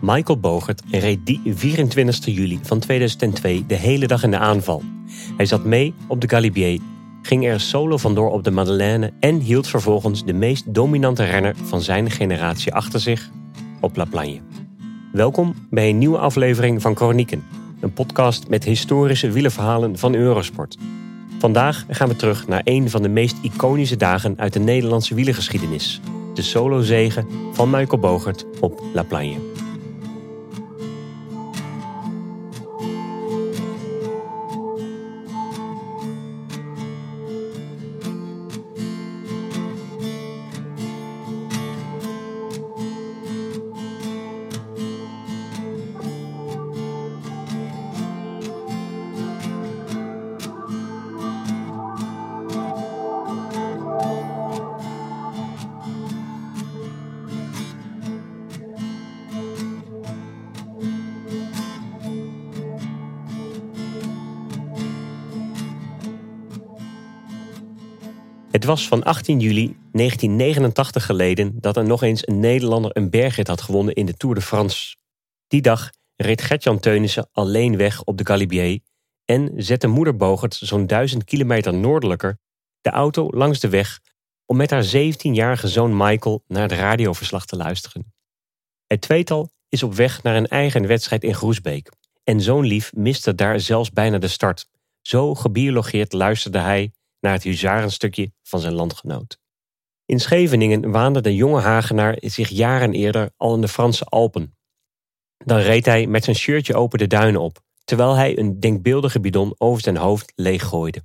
Michael Bogert reed die 24 juli van 2002 de hele dag in de aanval. Hij zat mee op de Galibier, ging er solo vandoor op de Madeleine en hield vervolgens de meest dominante renner van zijn generatie achter zich op La Plagne. Welkom bij een nieuwe aflevering van Chronieken, een podcast met historische wielerverhalen van Eurosport. Vandaag gaan we terug naar een van de meest iconische dagen uit de Nederlandse wielergeschiedenis: de solozege van Michael Bogert op La Plagne. Het was van 18 juli 1989 geleden dat er nog eens een Nederlander een bergrit had gewonnen in de Tour de France. Die dag reed Gertjan Teunissen alleen weg op de Galibier en zette moeder Bogert zo'n duizend kilometer noordelijker de auto langs de weg om met haar 17-jarige zoon Michael naar het radioverslag te luisteren. Het tweetal is op weg naar een eigen wedstrijd in Groesbeek en zoon lief miste daar zelfs bijna de start. Zo gebiologeerd luisterde hij naar het huzarenstukje van zijn landgenoot. In Scheveningen waande de jonge Hagenaar zich jaren eerder al in de Franse Alpen. Dan reed hij met zijn shirtje open de duinen op, terwijl hij een denkbeeldige bidon over zijn hoofd leeggooide.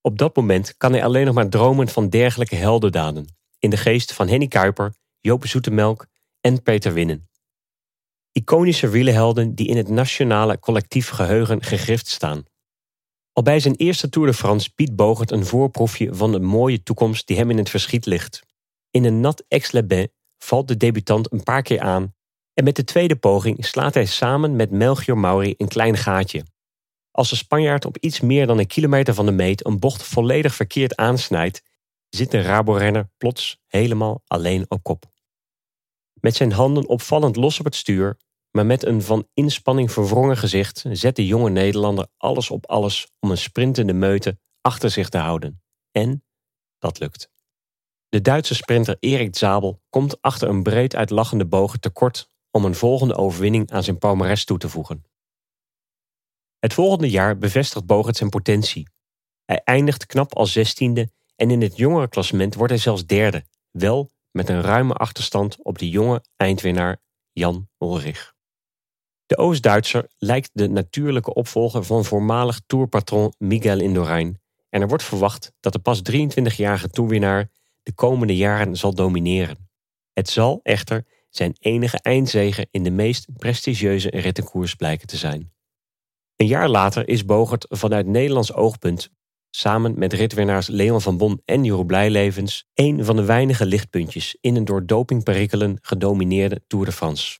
Op dat moment kan hij alleen nog maar dromen van dergelijke heldendaden, in de geest van Henny Kuiper, Joop Zoetemelk en Peter Winnen. Iconische wielenhelden die in het nationale collectief geheugen gegrift staan. Al bij zijn eerste Tour de France biedt Bogert een voorproefje van de mooie toekomst die hem in het verschiet ligt. In een nat Aix-les-Bains valt de debutant een paar keer aan en met de tweede poging slaat hij samen met Melchior Mauri een klein gaatje. Als de Spanjaard op iets meer dan een kilometer van de meet een bocht volledig verkeerd aansnijdt, zit de Rabo-renner plots helemaal alleen op kop. Met zijn handen opvallend los op het stuur maar met een van inspanning verwrongen gezicht zet de jonge Nederlander alles op alles om een sprintende meute achter zich te houden. En dat lukt. De Duitse sprinter Erik Zabel komt achter een breed uitlachende bogen tekort om een volgende overwinning aan zijn palmares toe te voegen. Het volgende jaar bevestigt Bogert zijn potentie. Hij eindigt knap als zestiende en in het jongere klassement wordt hij zelfs derde, wel met een ruime achterstand op de jonge eindwinnaar Jan Ulrich. De Oost-Duitser lijkt de natuurlijke opvolger van voormalig tourpatron Miguel Indurain en er wordt verwacht dat de pas 23-jarige toerwinnaar de komende jaren zal domineren. Het zal echter zijn enige eindzege in de meest prestigieuze rittenkoers blijken te zijn. Een jaar later is Bogert vanuit Nederlands oogpunt, samen met ritwinnaars Leon van Bon en Jeroen Blijlevens, een van de weinige lichtpuntjes in een door dopingperikelen gedomineerde Tour de France.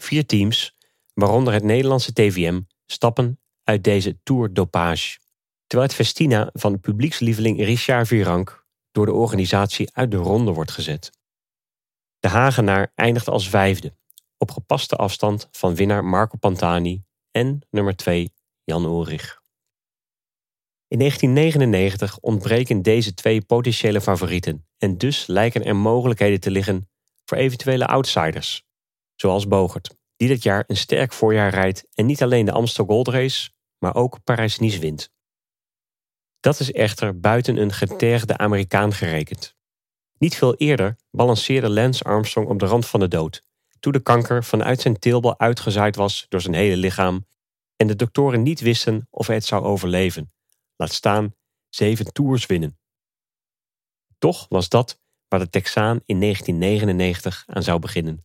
Vier teams, waaronder het Nederlandse TVM, stappen uit deze Tour dopage. Terwijl het Festina van publiekslieveling Richard Virank door de organisatie uit de ronde wordt gezet. De Hagenaar eindigt als vijfde, op gepaste afstand van winnaar Marco Pantani en nummer 2 Jan Ulrich. In 1999 ontbreken deze twee potentiële favorieten en dus lijken er mogelijkheden te liggen voor eventuele outsiders, zoals Bogert die dit jaar een sterk voorjaar rijdt en niet alleen de Amstel Gold Race, maar ook Parijs-Nice wint. Dat is echter buiten een getergde Amerikaan gerekend. Niet veel eerder balanceerde Lance Armstrong op de rand van de dood, toen de kanker vanuit zijn teelbal uitgezaaid was door zijn hele lichaam en de doktoren niet wisten of hij het zou overleven, laat staan zeven tours winnen. Toch was dat waar de Texaan in 1999 aan zou beginnen.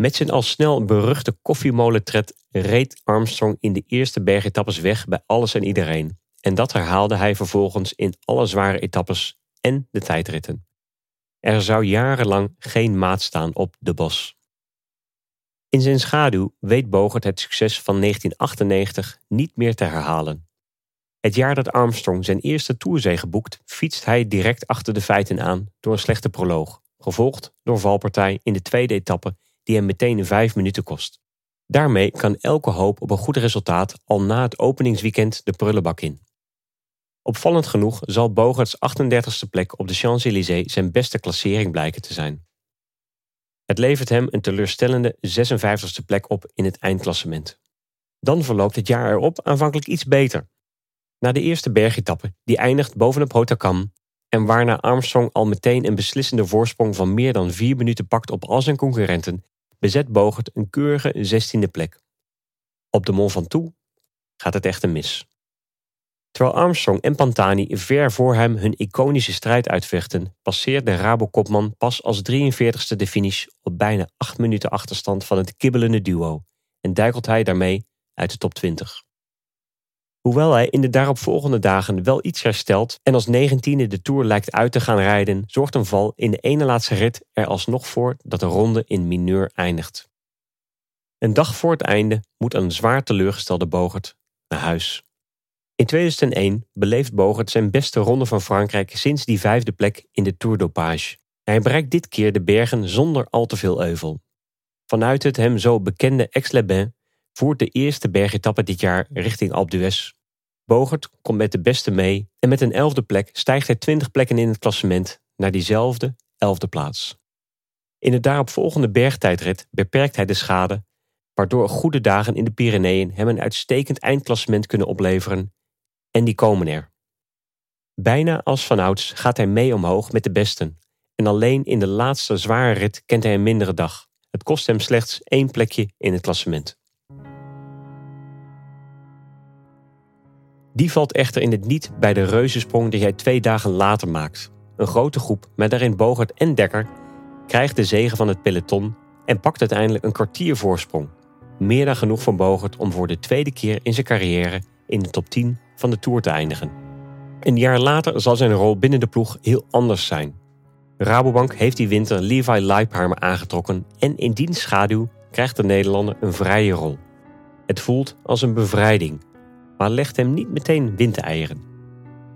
Met zijn al snel beruchte koffiemolentred reed Armstrong in de eerste bergetappes weg bij alles en iedereen. En dat herhaalde hij vervolgens in alle zware etappes en de tijdritten. Er zou jarenlang geen maat staan op de bos. In zijn schaduw weet Bogert het succes van 1998 niet meer te herhalen. Het jaar dat Armstrong zijn eerste toerzege boekt, fietst hij direct achter de feiten aan door een slechte proloog, gevolgd door valpartij in de tweede etappe die hem meteen vijf minuten kost. Daarmee kan elke hoop op een goed resultaat al na het openingsweekend de prullenbak in. Opvallend genoeg zal Bogarts 38e plek op de Champs-Élysées zijn beste klassering blijken te zijn. Het levert hem een teleurstellende 56e plek op in het eindklassement. Dan verloopt het jaar erop aanvankelijk iets beter. Na de eerste bergetappe, die eindigt bovenop Hotakam, en waarna Armstrong al meteen een beslissende voorsprong van meer dan vier minuten pakt op al zijn concurrenten, bezet Bogert een keurige 16e plek. Op de Mont Ventoux gaat het echter mis. Terwijl Armstrong en Pantani ver voor hem hun iconische strijd uitvechten, passeert de Rabo-kopman pas als 43ste de finish op bijna 8 minuten achterstand van het kibbelende duo en duikelt hij daarmee uit de top 20. Hoewel hij in de daaropvolgende dagen wel iets herstelt en als negentiende de Tour lijkt uit te gaan rijden, zorgt een val in de ene laatste rit er alsnog voor dat de ronde in mineur eindigt. Een dag voor het einde moet een zwaar teleurgestelde Bogert naar huis. In 2001 beleeft Bogert zijn beste ronde van Frankrijk sinds die vijfde plek in de Tour d'Opage. Hij bereikt dit keer de bergen zonder al te veel euvel. Vanuit het hem zo bekende Aix-les-Bains voert de eerste bergetappe dit jaar richting Alpe d'Huez. Bogert komt met de beste mee en met een elfde plek stijgt hij 20 plekken in het klassement naar diezelfde elfde plaats. In de daaropvolgende bergtijdrit beperkt hij de schade, waardoor goede dagen in de Pyreneeën hem een uitstekend eindklassement kunnen opleveren en die komen er. Bijna als vanouds gaat hij mee omhoog met de besten. En alleen in de laatste zware rit kent hij een mindere dag. Het kost hem slechts één plekje in het klassement. Die valt echter in het niet bij de reuzensprong die hij twee dagen later maakt. Een grote groep, met daarin Bogert en Dekker, krijgt de zegen van het peloton en pakt uiteindelijk een kwartier voorsprong. Meer dan genoeg van Bogert om voor de tweede keer in zijn carrière in de top 10 van de Tour te eindigen. Een jaar later zal zijn rol binnen de ploeg heel anders zijn. Rabobank heeft die winter Levi Leipheimer aangetrokken en in diens schaduw krijgt de Nederlander een vrije rol. Het voelt als een bevrijding, maar legt hem niet meteen windeieren.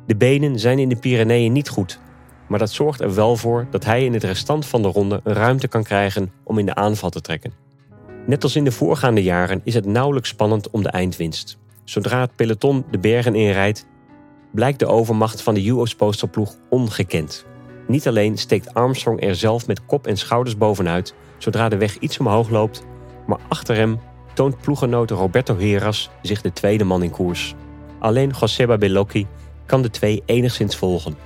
De benen zijn in de Pyreneeën niet goed, maar dat zorgt er wel voor dat hij in het restant van de ronde ruimte kan krijgen om in de aanval te trekken. Net als in de voorgaande jaren is het nauwelijks spannend om de eindwinst. Zodra het peloton de bergen inrijdt, blijkt de overmacht van de US Postal ploeg ongekend. Niet alleen steekt Armstrong er zelf met kop en schouders bovenuit zodra de weg iets omhoog loopt, maar achter hem toont ploegenoot Roberto Heras zich de tweede man in koers. Alleen Joseba Bellocchi kan de twee enigszins volgen.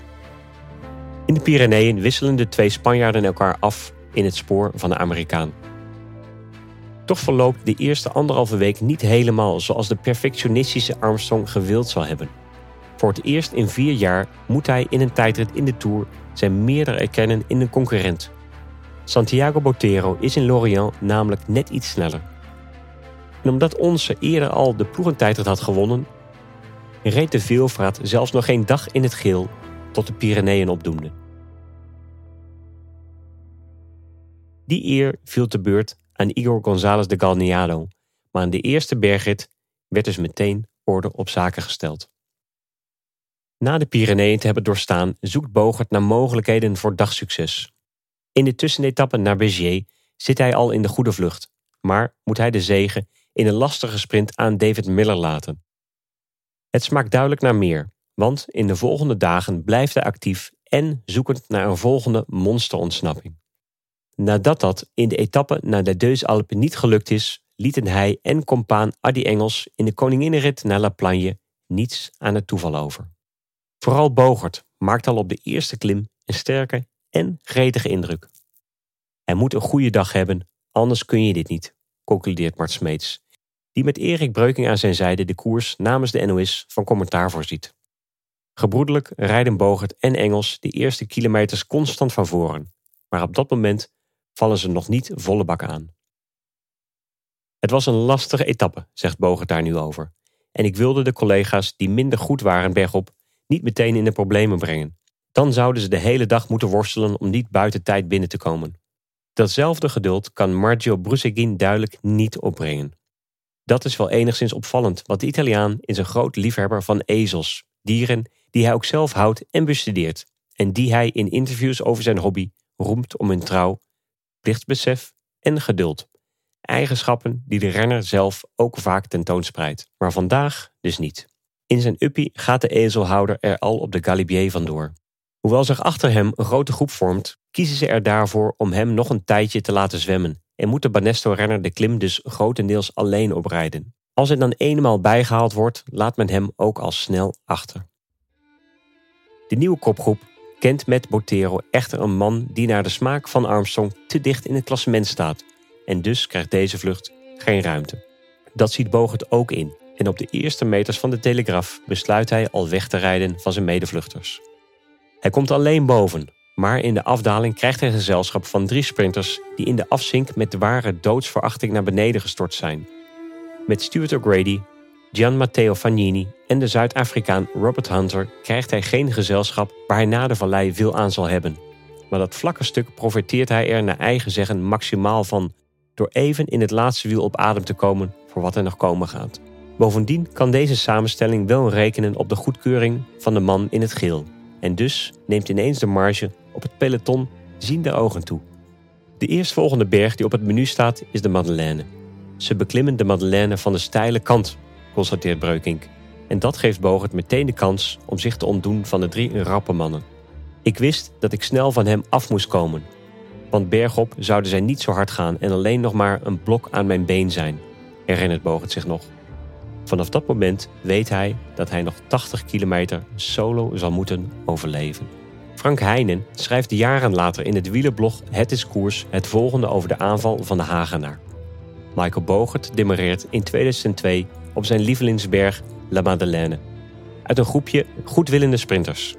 In de Pyreneeën wisselen de twee Spanjaarden elkaar af in het spoor van de Amerikaan. Toch verloopt de eerste anderhalve week niet helemaal zoals de perfectionistische Armstrong gewild zal hebben. Voor het eerst in vier jaar moet hij in een tijdrit in de Tour zijn meerdere erkennen in een concurrent. Santiago Botero is in Lorient namelijk net iets sneller. En omdat onze eerder al de ploegentijdrit had gewonnen, reed de veelvraat zelfs nog geen dag in het geel tot de Pyreneeën opdoemde. Die eer viel te beurt aan Igor González de Galneado, maar aan de eerste bergrit werd dus meteen orde op zaken gesteld. Na de Pyreneeën te hebben doorstaan, zoekt Bogert naar mogelijkheden voor dagsucces. In de tussenetappe naar Béziers zit hij al in de goede vlucht, maar moet hij de zegen in een lastige sprint aan David Miller laten. Het smaakt duidelijk naar meer, want in de volgende dagen blijft hij actief en zoekend naar een volgende monsterontsnapping. Nadat dat in de etappe naar de Deux Alpes niet gelukt is, lieten hij en compaan Adi Engels in de koninginnenrit naar La Plagne niets aan het toeval over. Vooral Bogert maakt al op de eerste klim een sterke en gretige indruk. Hij moet een goede dag hebben, anders kun je dit niet, concludeert Mart Smeets, die met Erik Breuking aan zijn zijde de koers namens de NOS van commentaar voorziet. Gebroedelijk rijden Bogert en Engels de eerste kilometers constant van voren, maar op dat moment vallen ze nog niet volle bak aan. Het was een lastige etappe, zegt Bogert daar nu over. En ik wilde de collega's die minder goed waren bergop niet meteen in de problemen brengen. Dan zouden ze de hele dag moeten worstelen om niet buiten tijd binnen te komen. Datzelfde geduld kan Margio Brusegin duidelijk niet opbrengen. Dat is wel enigszins opvallend, want de Italiaan is een groot liefhebber van ezels, dieren die hij ook zelf houdt en bestudeert, en die hij in interviews over zijn hobby roemt om hun trouw, plichtsbesef en geduld. Eigenschappen die de renner zelf ook vaak tentoonspreidt, maar vandaag dus niet. In zijn uppie gaat de ezelhouder er al op de Galibier vandoor. Hoewel zich achter hem een grote groep vormt, kiezen ze er daarvoor om hem nog een tijdje te laten zwemmen en moet de Banesto-renner de klim dus grotendeels alleen oprijden. Als hij dan eenmaal bijgehaald wordt, laat men hem ook al snel achter. De nieuwe kopgroep kent met Botero echter een man die naar de smaak van Armstrong te dicht in het klassement staat en dus krijgt deze vlucht geen ruimte. Dat ziet Bogert ook in en op de eerste meters van de telegraaf besluit hij al weg te rijden van zijn medevluchters. Hij komt alleen boven, maar in de afdaling krijgt hij gezelschap van drie sprinters die in de afzink met ware doodsverachting naar beneden gestort zijn. Met Stuart O'Grady, Gian Matteo Fagnini en de Zuid-Afrikaan Robert Hunter krijgt hij geen gezelschap waar hij na de vallei veel aan zal hebben. Maar dat vlakke stuk profiteert hij er naar eigen zeggen maximaal van, door even in het laatste wiel op adem te komen voor wat er nog komen gaat. Bovendien kan deze samenstelling wel rekenen op de goedkeuring van de man in het geel. En dus neemt ineens de marge op het peloton ziende ogen toe. De eerstvolgende berg die op het menu staat is de Madeleine. Ze beklimmen de Madeleine van de steile kant, constateert Breukink. En dat geeft Bogert meteen de kans om zich te ontdoen van de drie rappe mannen. Ik wist dat ik snel van hem af moest komen. Want bergop zouden zij niet zo hard gaan en alleen nog maar een blok aan mijn been zijn, herinnert Bogert zich nog. Vanaf dat moment weet hij dat hij nog 80 kilometer solo zal moeten overleven. Frank Heijnen schrijft jaren later in het wielerblog Het is Koers het volgende over de aanval van de Hagenaar. Michael Bogert demereert in 2002 op zijn lievelingsberg La Madeleine uit een groepje goedwillende sprinters.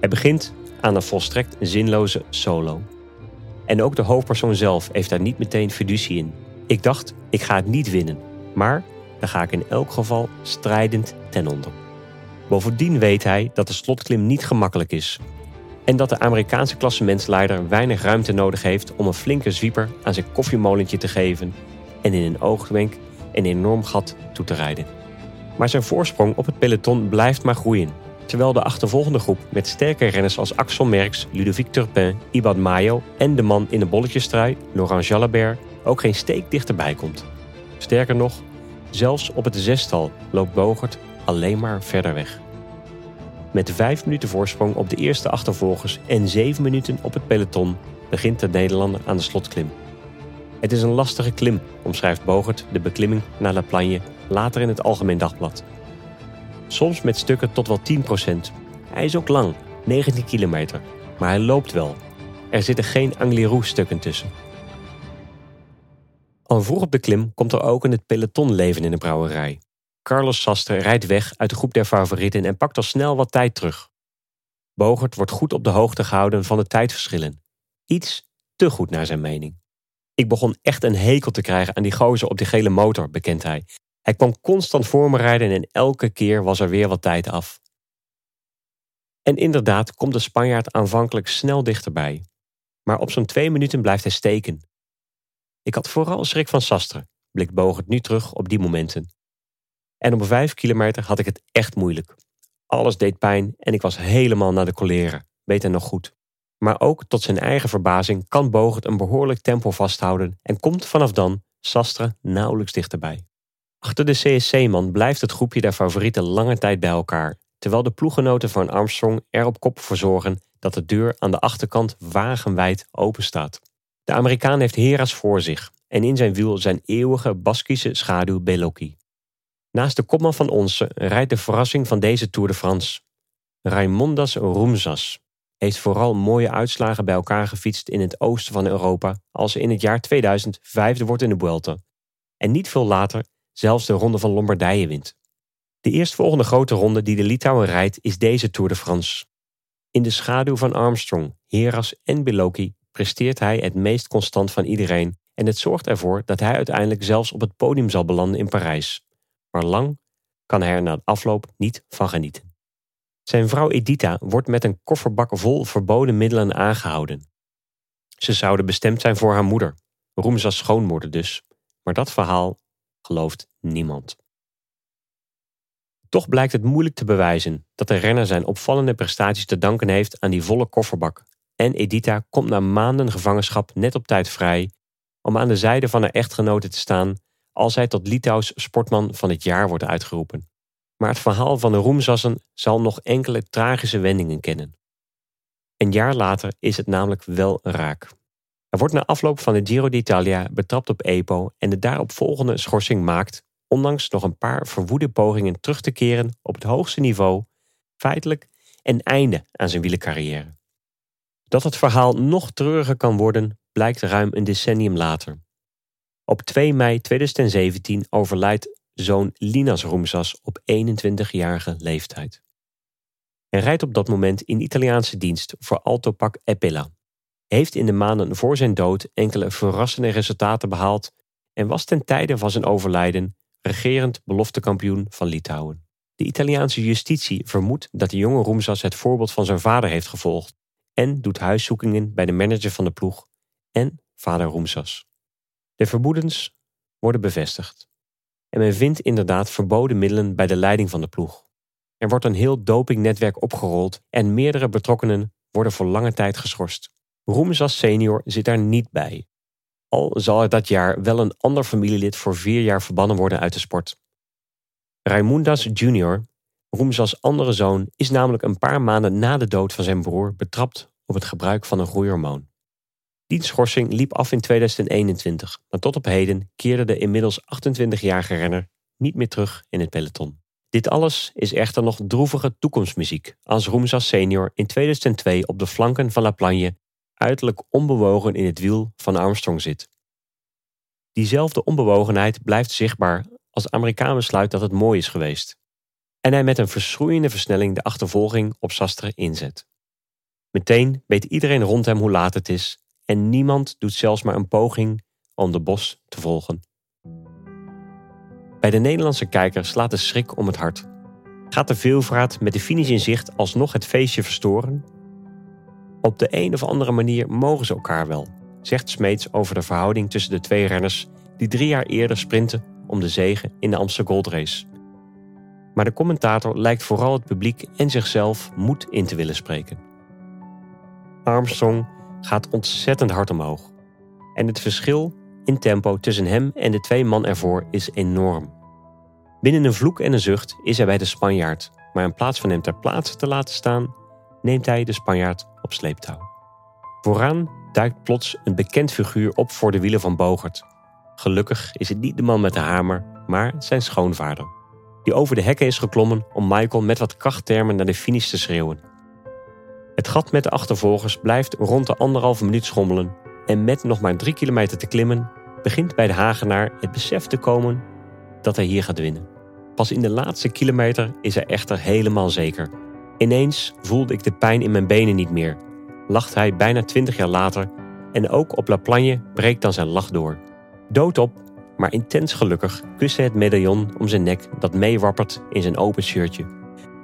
Hij begint aan een volstrekt zinloze solo. En ook de hoofdpersoon zelf heeft daar niet meteen fiducie in. Ik dacht, ik ga het niet winnen, maar dan ga ik in elk geval strijdend ten onder. Bovendien weet hij dat de slotklim niet gemakkelijk is. En dat de Amerikaanse klassementsleider weinig ruimte nodig heeft om een flinke zwieper aan zijn koffiemolentje te geven en in een oogwenk een enorm gat toe te rijden. Maar zijn voorsprong op het peloton blijft maar groeien. Terwijl de achtervolgende groep met sterke renners als Axel Merckx, Ludovic Turpin, Ibad Mayo en de man in de bolletjestrui, Laurent Jalabert, ook geen steek dichterbij komt. Sterker nog, Zelfs op het zestal loopt Bogert alleen maar verder weg. Met vijf minuten voorsprong op de eerste achtervolgers en zeven minuten op het peloton begint de Nederlander aan de slotklim. Het is een lastige klim, omschrijft Bogert de beklimming naar La Plagne later in het Algemeen Dagblad. Soms met stukken tot wel 10%. Hij is ook lang, 19 kilometer, maar hij loopt wel. Er zitten geen Angliru-stukken tussen. Al vroeg op de klim komt er ook in het peloton leven in de brouwerij. Carlos Sastre rijdt weg uit de groep der favorieten en pakt al snel wat tijd terug. Bogert wordt goed op de hoogte gehouden van de tijdverschillen. Iets te goed naar zijn mening. Ik begon echt een hekel te krijgen aan die gozer op die gele motor, bekent hij. Hij kwam constant voor me rijden en elke keer was er weer wat tijd af. En inderdaad komt de Spanjaard aanvankelijk snel dichterbij. Maar op zo'n twee minuten blijft hij steken. Ik had vooral schrik van Sastre, blikt Bogert nu terug op die momenten. En op vijf kilometer had ik het echt moeilijk. Alles deed pijn en ik was helemaal naar de colère, weet hij nog goed. Maar ook tot zijn eigen verbazing kan Bogert een behoorlijk tempo vasthouden en komt vanaf dan Sastre nauwelijks dichterbij. Achter de CSC-man blijft het groepje der favorieten lange tijd bij elkaar, terwijl de ploeggenoten van Armstrong er op kop voor zorgen dat de deur aan de achterkant wagenwijd open staat. De Amerikaan heeft Heras voor zich en in zijn wiel zijn eeuwige Baskische schaduw Belocchi. Naast de kopman van Onsen rijdt de verrassing van deze Tour de France. Raimondas Roemsas heeft vooral mooie uitslagen bij elkaar gefietst in het oosten van Europa als ze in het jaar 2000 vijfde wordt in de Vuelta. En niet veel later zelfs de Ronde van Lombardije wint. De eerstvolgende grote ronde die de Litouwen rijdt is deze Tour de France. In de schaduw van Armstrong, Heras en Belocchi presteert hij het meest constant van iedereen en het zorgt ervoor dat hij uiteindelijk zelfs op het podium zal belanden in Parijs. Maar lang kan hij er na afloop niet van genieten. Zijn vrouw Edita wordt met een kofferbak vol verboden middelen aangehouden. Ze zouden bestemd zijn voor haar moeder, Roemza's schoonmoeder dus. Maar dat verhaal gelooft niemand. Toch blijkt het moeilijk te bewijzen dat de renner zijn opvallende prestaties te danken heeft aan die volle kofferbak. En Edita komt na maanden gevangenschap net op tijd vrij om aan de zijde van haar echtgenote te staan als hij tot Litouws sportman van het jaar wordt uitgeroepen. Maar het verhaal van de Roemsassen zal nog enkele tragische wendingen kennen. Een jaar later is het namelijk wel raak. Er wordt na afloop van de Giro d'Italia betrapt op EPO en de daaropvolgende schorsing maakt, ondanks nog een paar verwoede pogingen terug te keren op het hoogste niveau, feitelijk een einde aan zijn wielercarrière. Dat het verhaal nog treuriger kan worden, blijkt ruim een decennium later. Op 2 mei 2017 overlijdt zoon Linas Roemsas op 21-jarige leeftijd. Hij rijdt op dat moment in Italiaanse dienst voor Altopak Epela. Heeft in de maanden voor zijn dood enkele verrassende resultaten behaald en was ten tijde van zijn overlijden regerend beloftekampioen van Litouwen. De Italiaanse justitie vermoedt dat de jonge Roemsas het voorbeeld van zijn vader heeft gevolgd en doet huiszoekingen bij de manager van de ploeg en vader Roemsas. De vermoedens worden bevestigd. En men vindt inderdaad verboden middelen bij de leiding van de ploeg. Er wordt een heel dopingnetwerk opgerold en meerdere betrokkenen worden voor lange tijd geschorst. Roemsas senior zit daar niet bij. Al zal er dat jaar wel een ander familielid voor vier jaar verbannen worden uit de sport. Raimundas junior, Roemsas andere zoon, is namelijk een paar maanden na de dood van zijn broer betrapt op het gebruik van een groeihormoon. Die liep af in 2021, maar tot op heden keerde de inmiddels 28-jarige renner niet meer terug in het peloton. Dit alles is echter nog droevige toekomstmuziek als Roemsas senior in 2002 op de flanken van La Plagne uiterlijk onbewogen in het wiel van Armstrong zit. Diezelfde onbewogenheid blijft zichtbaar als Amerikaan besluit dat het mooi is geweest. En hij met een verschroeiende versnelling de achtervolging op Sastre inzet. Meteen weet iedereen rond hem hoe laat het is en niemand doet zelfs maar een poging om de bos te volgen. Bij de Nederlandse kijker slaat de schrik om het hart. Gaat de veelvraat met de finish in zicht alsnog het feestje verstoren? Op de een of andere manier mogen ze elkaar wel, zegt Smeets over de verhouding tussen de twee renners die drie jaar eerder sprinten om de zegen in de Amsterdam Gold Race. Maar de commentator lijkt vooral het publiek en zichzelf moed in te willen spreken. Armstrong gaat ontzettend hard omhoog. En het verschil in tempo tussen hem en de twee man ervoor is enorm. Binnen een vloek en een zucht is hij bij de Spanjaard, maar in plaats van hem ter plaatse te laten staan, neemt hij de Spanjaard op sleeptouw. Vooraan duikt plots een bekend figuur op voor de wielen van Bogert. Gelukkig is het niet de man met de hamer, maar zijn schoonvader, die over de hekken is geklommen om Michael met wat krachttermen naar de finish te schreeuwen. Het gat met de achtervolgers blijft rond de anderhalve minuut schommelen en met nog maar drie kilometer te klimmen begint bij de Hagenaar het besef te komen dat hij hier gaat winnen. Pas in de laatste kilometer is hij echter helemaal zeker. Ineens voelde ik de pijn in mijn benen niet meer, lacht hij bijna twintig jaar later en ook op La Plagne breekt dan zijn lach door. Doodop, maar intens gelukkig, kust hij het medaillon om zijn nek dat meewappert in zijn open shirtje.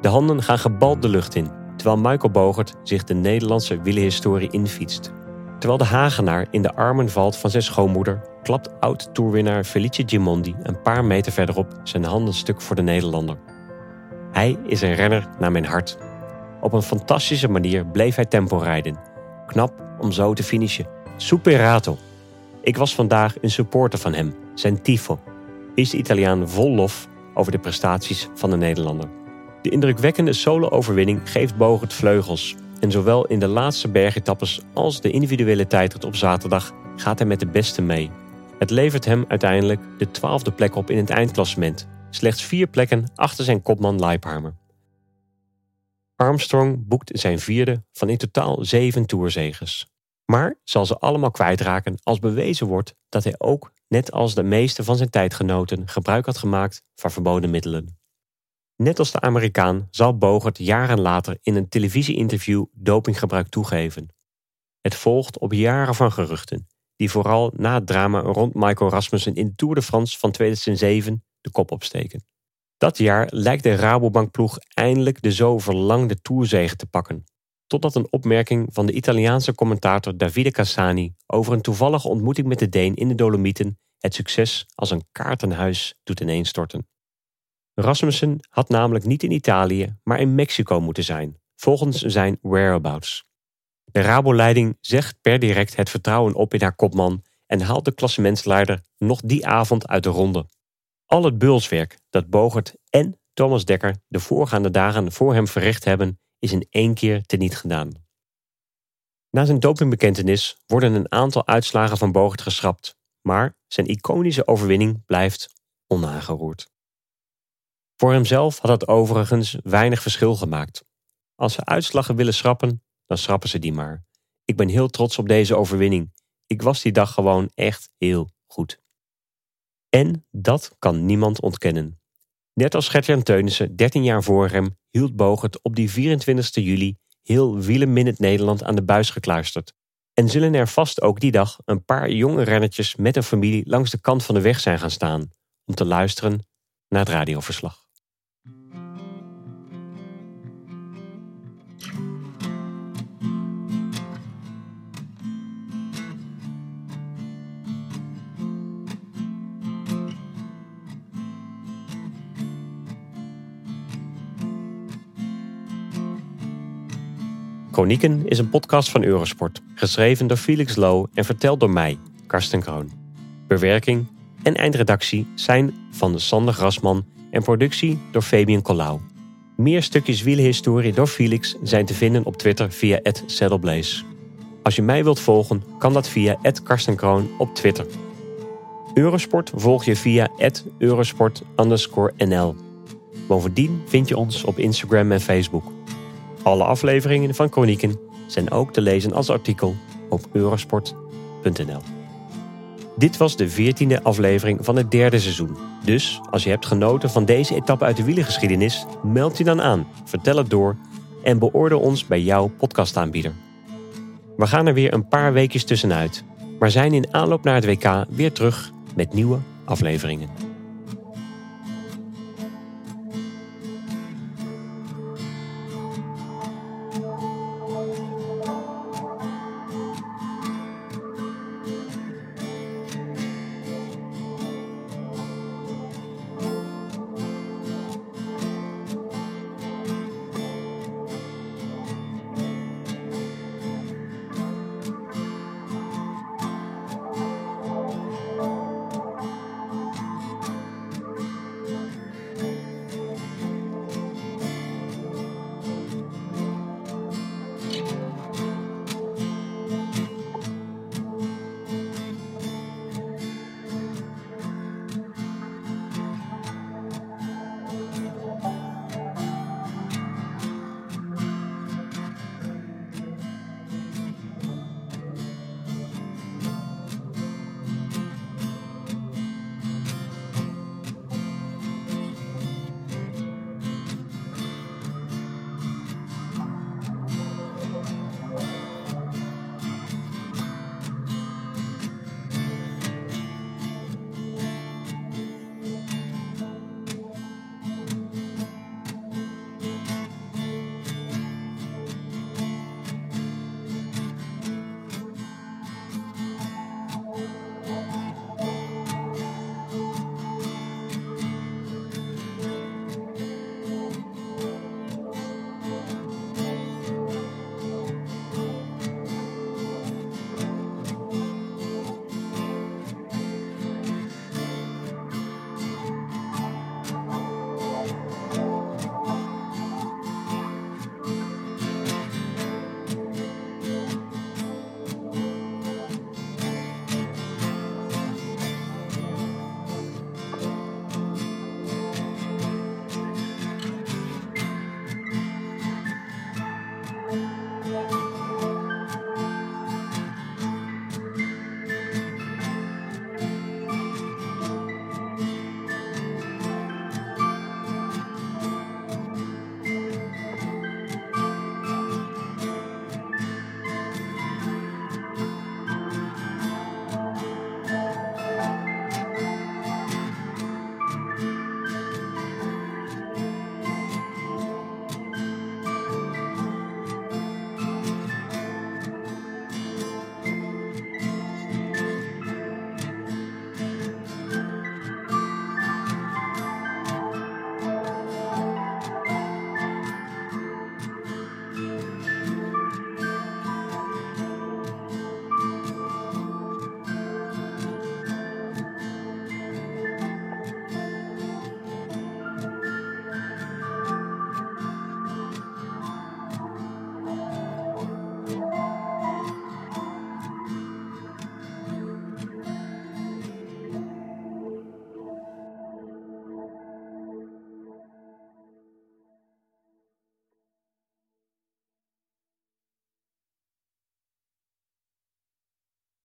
De handen gaan gebald de lucht in terwijl Michael Bogert zich de Nederlandse wielerhistorie infietst. Terwijl de Hagenaar in de armen valt van zijn schoonmoeder, klapt oud-toerwinnaar Felice Gimondi een paar meter verderop zijn handen stuk voor de Nederlander. Hij is een renner naar mijn hart. Op een fantastische manier bleef hij tempo rijden. Knap om zo te finishen. Superato. Ik was vandaag een supporter van hem, zijn tifo. Is de Italiaan vol lof over de prestaties van de Nederlander. De indrukwekkende solo-overwinning geeft Bogert vleugels. En zowel in de laatste bergetappes als de individuele tijdrit op zaterdag gaat hij met de beste mee. Het levert hem uiteindelijk de twaalfde plek op in het eindklassement. Slechts vier plekken achter zijn kopman Leipharmer. Armstrong boekt zijn vierde van in totaal zeven toerzegers. Maar zal ze allemaal kwijtraken als bewezen wordt dat hij ook, net als de meeste van zijn tijdgenoten, gebruik had gemaakt van verboden middelen. Net als de Amerikaan zal Bogert jaren later in een televisieinterview dopinggebruik toegeven. Het volgt op jaren van geruchten, die vooral na het drama rond Michael Rasmussen in de Tour de France van 2007 de kop opsteken. Dat jaar lijkt de Rabobankploeg eindelijk de zo verlangde Tourzege te pakken. Totdat een opmerking van de Italiaanse commentator Davide Cassani over een toevallige ontmoeting met de Deen in de Dolomieten het succes als een kaartenhuis doet ineenstorten. Rasmussen had namelijk niet in Italië, maar in Mexico moeten zijn, volgens zijn whereabouts. De Rabo-leiding zegt per direct het vertrouwen op in haar kopman en haalt de klassementsleider nog die avond uit de ronde. Al het beulswerk dat Bogert en Thomas Dekker de voorgaande dagen voor hem verricht hebben, is in één keer teniet gedaan. Na zijn dopingbekentenis worden een aantal uitslagen van Bogert geschrapt, maar zijn iconische overwinning blijft onaangeroerd. Voor hemzelf had het overigens weinig verschil gemaakt. Als ze uitslagen willen schrappen, dan schrappen ze die maar. Ik ben heel trots op deze overwinning. Ik was die dag gewoon echt heel goed. En dat kan niemand ontkennen. Net als Gertjan Teunissen 13 jaar voor hem hield Bogert op die 24 juli heel wielenminute Nederland aan de buis gekluisterd. En zullen er vast ook die dag een paar jonge rennetjes met een familie langs de kant van de weg zijn gaan staan om te luisteren naar het radioverslag. Chronieken is een podcast van Eurosport, geschreven door Felix Low en verteld door mij, Karsten Kroon. Bewerking en eindredactie zijn van Sander Grasman en productie door Fabian Collau. Meer stukjes wielenhistorie door Felix zijn te vinden op Twitter via @saddleblaze. Als je mij wilt volgen, kan dat via @karstenkroon op Twitter. Eurosport volg je via eurosport_nl. Bovendien vind je ons op Instagram en Facebook. Alle afleveringen van Chronieken zijn ook te lezen als artikel op eurosport.nl. Dit was de veertiende aflevering van het derde seizoen. Dus als je hebt genoten van deze etappe uit de wielengeschiedenis, meld je dan aan, vertel het door en beoordeel ons bij jouw podcastaanbieder. We gaan er weer een paar weekjes tussenuit, maar zijn in aanloop naar het WK weer terug met nieuwe afleveringen.